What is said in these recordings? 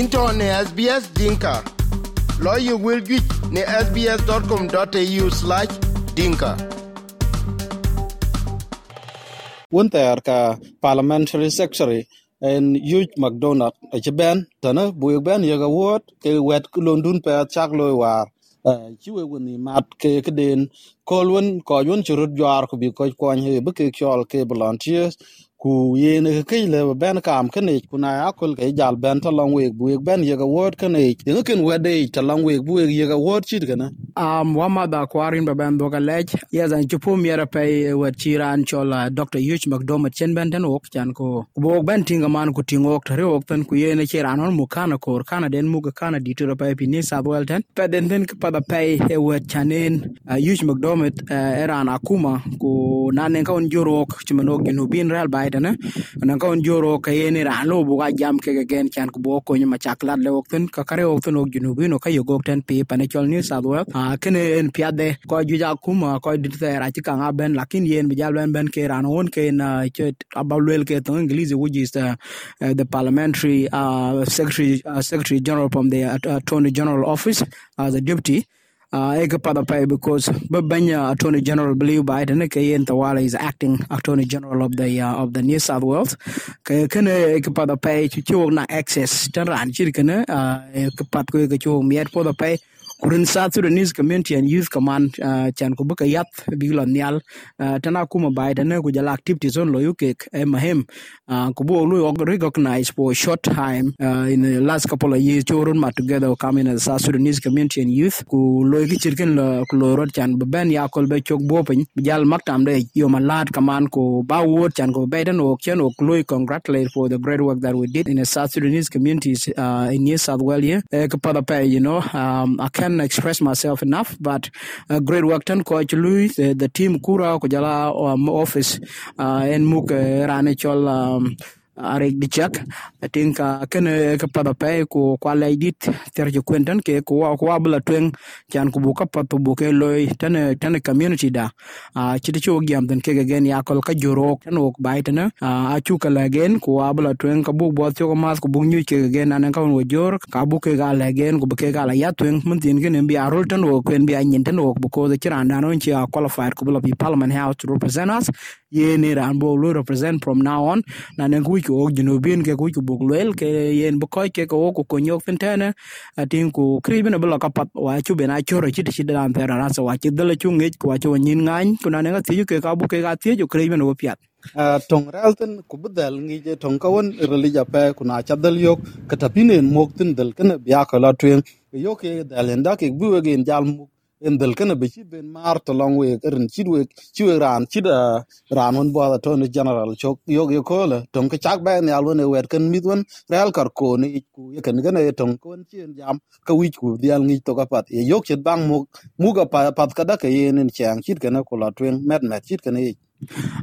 into ne SBS Dinka. Lawyer will get ne sbs.com.au slash dinka. Wun ter ka parliamentary secretary en Hugh McDonald e a ci ben, tana buyek ben yega wot, ke wet londun pe chak loy war e, ci we woni mat ke ke den, kol won, ko yun churut jwar ko bi ko ko he, be ke kyol ke volunteers ku yene ke le ben kam ke ne ku na akol ke jal ben to long week bu ben ye ga word ke ne ye ken wede to long week bu ye ga word chit kana um wama da kwarin ba ben do ga lej ya zan chu pum yera pe wat chiran chol uh, dr yuch mcdom chen ben ten ok chan ko. Bo ben tinga man ku tingo ok tare ok ten ku yene chiran on mu kana kor kana den mu ga kana di to pe pi ni sabwel ten. Pe den ten pa da pe e wat chanen yuch mcdom uh, eran akuma ku nanen ka on jorok chimano ginu bin real bai tane nan ka on joro ka yene ran lo jam ke gen chan ku ko nyama chaklat le ka kare ok junu ka ni a kene en ko ko ra ka ben. Lakin yen bi ben ke ran on ke na abalwel ke to english which is the uh, parliamentary uh, secretary uh, secretary general from the uh, attorney general office as a deputy. uh, ega pada pay because babanya attorney general believe Biden yen tawala is acting attorney general of the uh, of the New South Wales. Ke kene ega pada pay access tan ran chir uh, ke pat ko ke chu miet pada pay kurin South Sudanese Community and Youth Command uh, chan ko buka yap biglo nyal uh, tana kuma Biden ko jala activities on lo yuke eh, mahem. Uh, ko bo lo recognize for a short time uh, in the last couple of years chorun ma together coming as South Sudanese Community and Youth. Ku lo ki chirken lo ku lo rot chan be ben ya kol be chok bo pin jal maktam de yo malat kaman ko ba wot chan ko Biden o chen o lo congratulate for the great work that we did in the South Sudanese communities uh, in New South Wales here eh, ko pada pay you know um, I can express myself enough but uh, great work. Done, coach Louis the, the team kura Kujala um, office uh, en muk uh, rane um, arek di chak i think uh, kene ke pada pe ko kwala edit ter je kwentan ke ko wa ko abla twen chan ku buka pat bu ke loy tan tan community da. Uh, chiti cho gyam den ke gen ya kol ka joro tan ok bai tan a chu ka lagen ko abla twen ka bu bo cho ko mas ku bu nyu ke gen an ka wo jor ka bu ke ga lagen ku bu ke ga la ya twen mun tin gen bi arol tan o ken bi anyin tan ok bu ko de chiran dan on chi qualified ku bu la bi parliament house to represent us. Ye ne ran bo lo represent from now on. Na ne ku ko junubin, ke ku buk lwel ke yen bu koy ke ko ku ko nyok tin atin ku kribina bla ka pat wa chu bena choro chiti chi dan pera rasa wa chi dele chu ngi wa chu nyin ngan, ku na ne ga ti ke ka bu, ke ga ti ju kribina wo piat. Tong relten ku bedel ngi je tong kawon relija pe kuna chadal yok katapinen moktin dal kana biya kala tuen. Yok ke dalen da ke buwe gen jal muk en del kana be chit ben mar to long we erin chit we chi we ran chit da ran won bo to ne general chok yok yo ko le tong ka chak ben yal won e wer kan mit won real kar ko ne ku ye kan gana e tong kon chen jam ka wi ku dial ngi to ka pat. Ye yok chit bang mu mu ga pa pat ka da ka ye nen chang. Chit kana ko la twen met met. Chit kana ye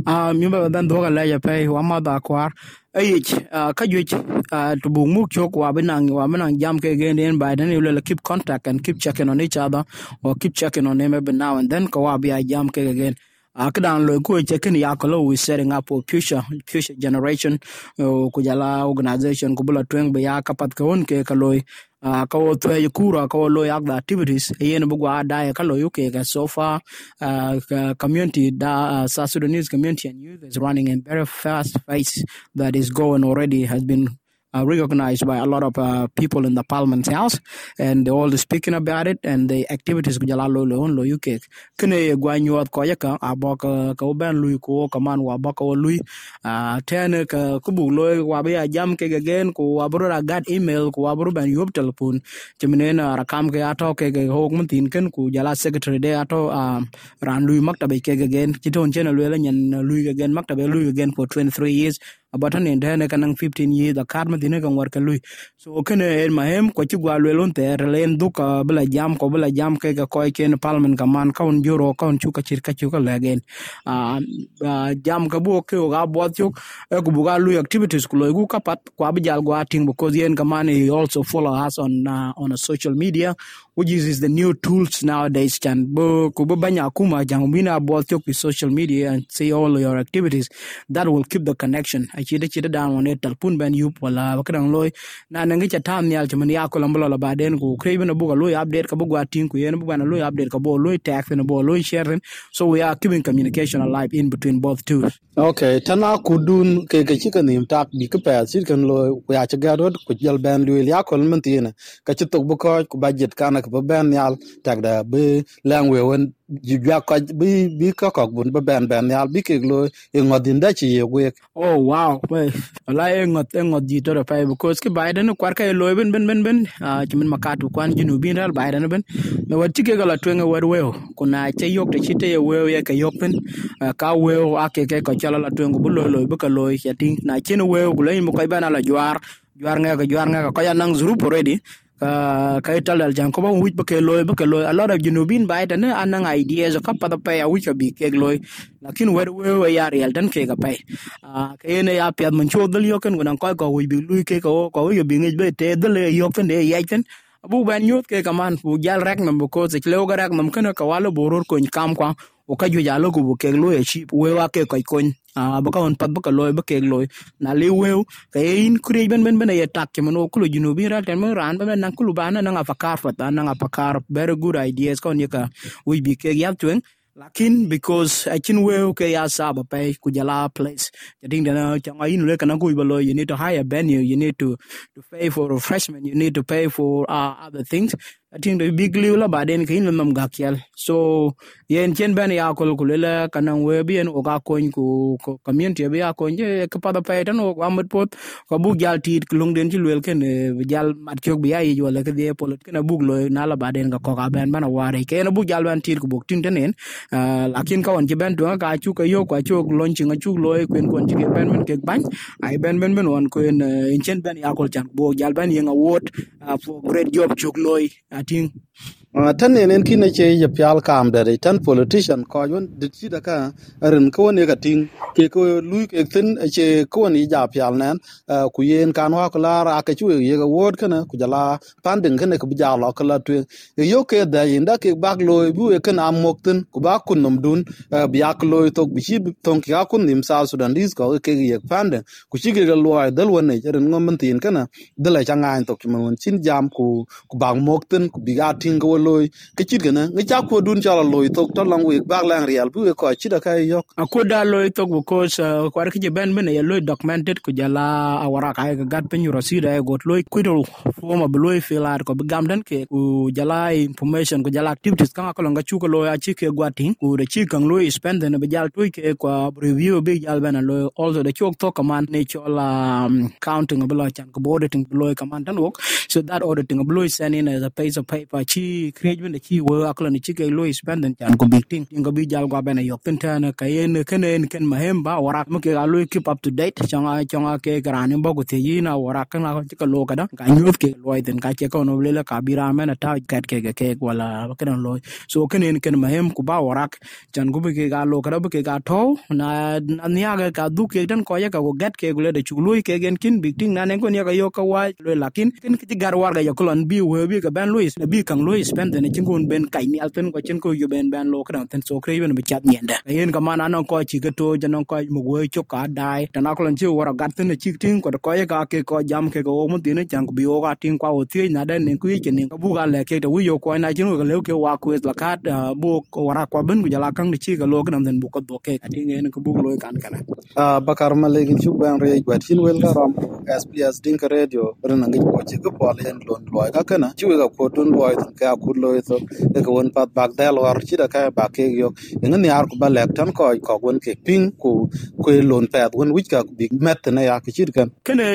a mi ba dan do ga la ya pe wa ma da kwar eh, ai ah, ka ju ah, to bu mu chok wa benang wa benang jam ke gen den by then you will keep contact and keep checking on each other or keep checking on them every now and then ko wa bi jam ke again akadan lo ko chekin ya ko we setting up for future future generation oh, ku jala organization ku bula twen be ya kapat ka ka loy uh, ka wo twe kura ka wo lo yak the activities yen bu gwa da ka lo yuke ka so far uh, community da uh, South Sudanese community and youth is running a very fast pace that is going already has been uh, recognized by a lot of uh, people in the Parliament House, and they're all speaking about it and the activities ko jala lo lo lo UK. Kene gwa nyuat ko yaka abok ka uban lui ko kaman wa baka wa lui uh, ten ka kubu lo wa be jam ke again ko wa email telephone. Ku secretary for 23 years about an interne kanang 15 years the card madine kan war lui so kene en mahem ko ci gwa lelon te len duka bla jam ko bla jam ke ga koy ken parliament ka man kaun juro kaun chu ka chir ka chu ka legen a jam ka bo ke ga bo chu e ku buga lui activities ku loy gu ka pat ko ab jal gwa ting because yen ka man he also follow us on uh, on a social media which uses the new tools nowadays chan bo ku bo banya kuma bo tok with social media and see all your activities. That will keep the connection. A chi de chi da on ne talpun ben yup wala bakran loy. Na nangi cha tam nyal chman ya ko lambo la baden ku krebe na buga loy update ka bugwa tin ku yen bugwa na loy update ka loy tag na bo loy share so we are keeping communication alive in between both tools. Okay tana kudun ke ke chi kan nim tak bi ke pa chi kan lo ku ya cha ga rod ku jal ben lu ya ko men tin ka chi tok bu ko ku budget kana ka ben yal tak da be lang we won ji ya ko bi bi ka ko bun bi ben ben yal bi ke lo e ngodin da chi ye we oh wow. We ala e ngot e ngot di to pa because ke biden kwar ka lo ben ben ben ben chi ah, min makatu kwan jinu bin ral biden ben me wat chi ke ga la twenga e wer we kuna che yok te chi te we ye ke yok ben eh, ka we a ke ke ko chala la twenga bu lo lo bu ka lo ya ting. Na chin we ku le mo ko ba na la jwar jwar nga ka jwar nga ka ya nang zurup already ka ka ital jan ko ba wuj ba ke loy ba ke loy a lot of junubin ba ita ne anang ideas ka pa pa ya wuj ka bi ke loy lakin wer we we ya real dan ke ga ka a ke ne ya pya man cho dal yo kan gunan ko ko wuj bi lui ke ko ko yo bi ngej be te dal yo ken de ya kan abu ban yot ke kaman bu jal rek nam ko ze leo ga rek nam ken ka walo boror ko kam kwa o ka ju jalo ko bu ke loy chi we wa ke ko ko a baka on pat baka loy baka loy. Na le wew ka in kure ben ben ben ya tak ke mano kulo junubi ra ten mo ran ben nan kulu bana nan afakar fat nan afakar very good ideas kon yaka we be ke yap twen lakin because can wew ke ya saba pay kujala place. Jadi dana changa in le kana kuy balo you need to hire venue you need to to pay for refreshment you need to pay for uh, other things I do big liu la baden kin lam gakyal so, yen chen ban ya kol kul la kanang we bien o ga kon ku community be ya kon je ka pa da pa tan o amut pot ko bu gal tit klung den ti lwel ken eh, gal mat chok bi ay la ke de polot ken bu lo na la baden ga ko ga ban ban ware. Ke na bu gal ban tit ku buk tin tenen eh, lakin ka on ci ban do ga chu ka yo, ka chok lon chi nga chu lo e kwen kon ti ke ban men ke ban ai ban ben ben won ko en chen ban ya kol chan bo gal ben yen wot eh, for great job chok loy 听 tan ne nen kine che ye pyal kam da tan politician ko yon dit chi da ka, ren ko ne ka ting, ke ko lui ke tin e che ko ni ja pyal nan e, ku yen kan wa kula ra ke chu e ye ga wod kana ku jala panding kana ku ja lo ka tu yo ke da yin da ke bak lo bu e kana mok tin ku ba kun num dun bi ak lo to bi chi ton ki kun nim sa sudan dis ko ke ye pan de. Ku chi ge lo ai dal won ne ren ngom tin kana dala cha ngai to ki mon chin jam ku ku bang mok tin ku bi ga ting ko loi ke chit gana ngi cha ko dun cha loi tok to long wi bag lang real bu ko chi da kai yok. Ko da loi tok because kwar ke ben men ya loi documented ku jala awara ka ga gat pen yuro si da got ku do forma bu loi filar ko gam dan ke ku jala information ku jala activities kan ko nga chu ko loi a chi ke gwatin ku de chi kan loi spend na be jal tu ke ko review be jal ben loi also the chok to command ne chola um, counting bu loy chan ko auditing bu loi command dan work so that auditing bu loi send in as a piece of paper chi create when the chi wo akla ni chi ke lo spend den chan ko big thing. Ngo bi jal gwa bena yok ten tan ka yen ken en ken mahem ba wara mo ke lo keep up to date. Changa changa ke gran ba ko te yina wara kan ko chi ka lo ka da. Ka nyot ke lo den ka che ko no le ka bi ra men ta kat ke ke wala ke lo. So ken en ken mahem ku ba wara chan ko bi ke ga lo ka ba ke ga to na nya ga ka du ke den ko ya ka go get ke le de chu lo ke gen kin, big thing na ne ko nya ka yo ka wa lo lakin ken ki gar war ga ya ko lon bi we bi ka ben lo bi kan lo spend ne chin kun ben kai ni alten ko chin ko yu ben ben lo kan ten so kre ben be chat nyenda yen ka mana no ko chi ke to jano ko mu go cho ka dai ta na ko lan chi wora gat ne chi tin ko ko ye ka ke ko jam ke ko mu tin chan ko bi o ga tin kwa o ti na den ne ku ye chen ko bu ga le ke to wi yo ko na chin ko le ke wa ku es la ka bu ko wora ko ben ku jala kan chi ka lo kan den bu ko do ke ati ne ko bu lo kan kana a bakar ma le gi chu ben re gwat chin wel ga ram sps din ka radio rena ngi ko chi ko pol yen lon loy ka kana chu ga ko tun loy ka ku lo to e ko won pat bak dal war chi da ka ba ke yo ngi ni ar ku ba lek tan ko ko won ke ping ku ku lon pa won wich ka bi met na ya ki chir kan kene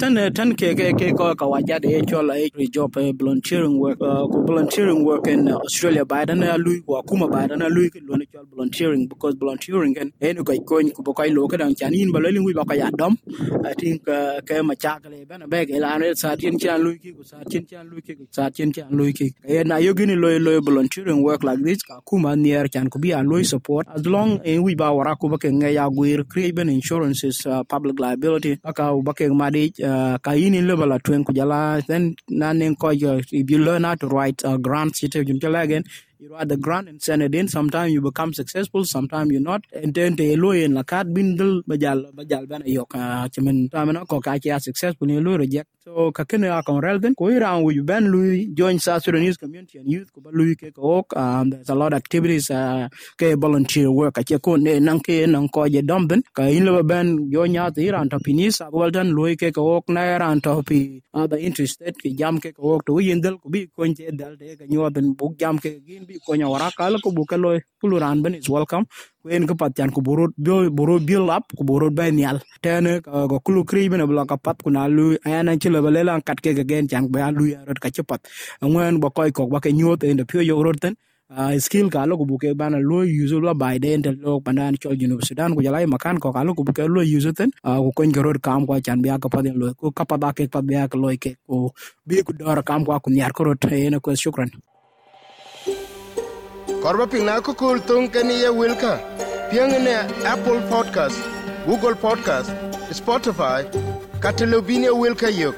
tan tan ke ke ke ko ka wa ja de cho la e job volunteering work ku volunteering work in australia. By dan lu wa kuma by dan lui ke lo ne cho volunteering, because volunteering en en ko ko ku ba ko lo ka dan chan chanin ba le wi ba ka ya dom i think ke ma cha ka le ba na be ke la ne sa tin chan lu ki ku sa tin chan lu ki ku sa tin chan lu ki e na ayo gini loy loy volunteering work like this ka kuma near chan ko bi a loy support as long in we ba wara ko bake nga ya gwir create ben insurances uh, public liability aka bake madi uh, ka yini level at twen ko jala then nanen ko if you learn how to write uh, grants it jum jala again you write the grant and send it in. Sometimes you become successful, sometimes you're not. And then the lawyer in la card bindle bajal bajal bana yok chamen tamana ko ka chia successful lawyer reject. So ka kene a kon relden ko ira wu ben lui join South Sudanese community and youth ko ba lui ke ko um there's a lot of activities uh, ke volunteer work. A ko ne nang ke nang ko je domben ka in lo ben jo nya ti ran to pinis a golden lui ke ko na ran to pi other interested ke jam ke ko to yindel ko bi ko je dal de ka nyoden bu jam ke gin bi ko nya wara kala ko bu kalo puluran ben is welcome kuen ke pat yan ku borot bio boro build lap ku borot ba nial. Tene eh, go kulu kri bena bla ka pat kuna lu eh, ayana chila balela kat ke gen chan ba lu ya ka chapat ngwen ba koy kok ba ke nyot en de pyo yo roten ah, skill ka lo kubuke bana lo yuzo lo bai de entel lo pandan chol jinu sudan ku jalai makan ko ka lo kubuke lo yuzo ten. Uh, ku kon gerod kam kwa chan bia ka paden ya lo ku kapa ba ke pa bia ka lo ke ku bi ku dor kam ko ku nyar ko rot. Ene ko shukran. Korba ping na ko kul tung keni ye wilka. Piang ne apple podcast google podcast spotify katelobine wilka yok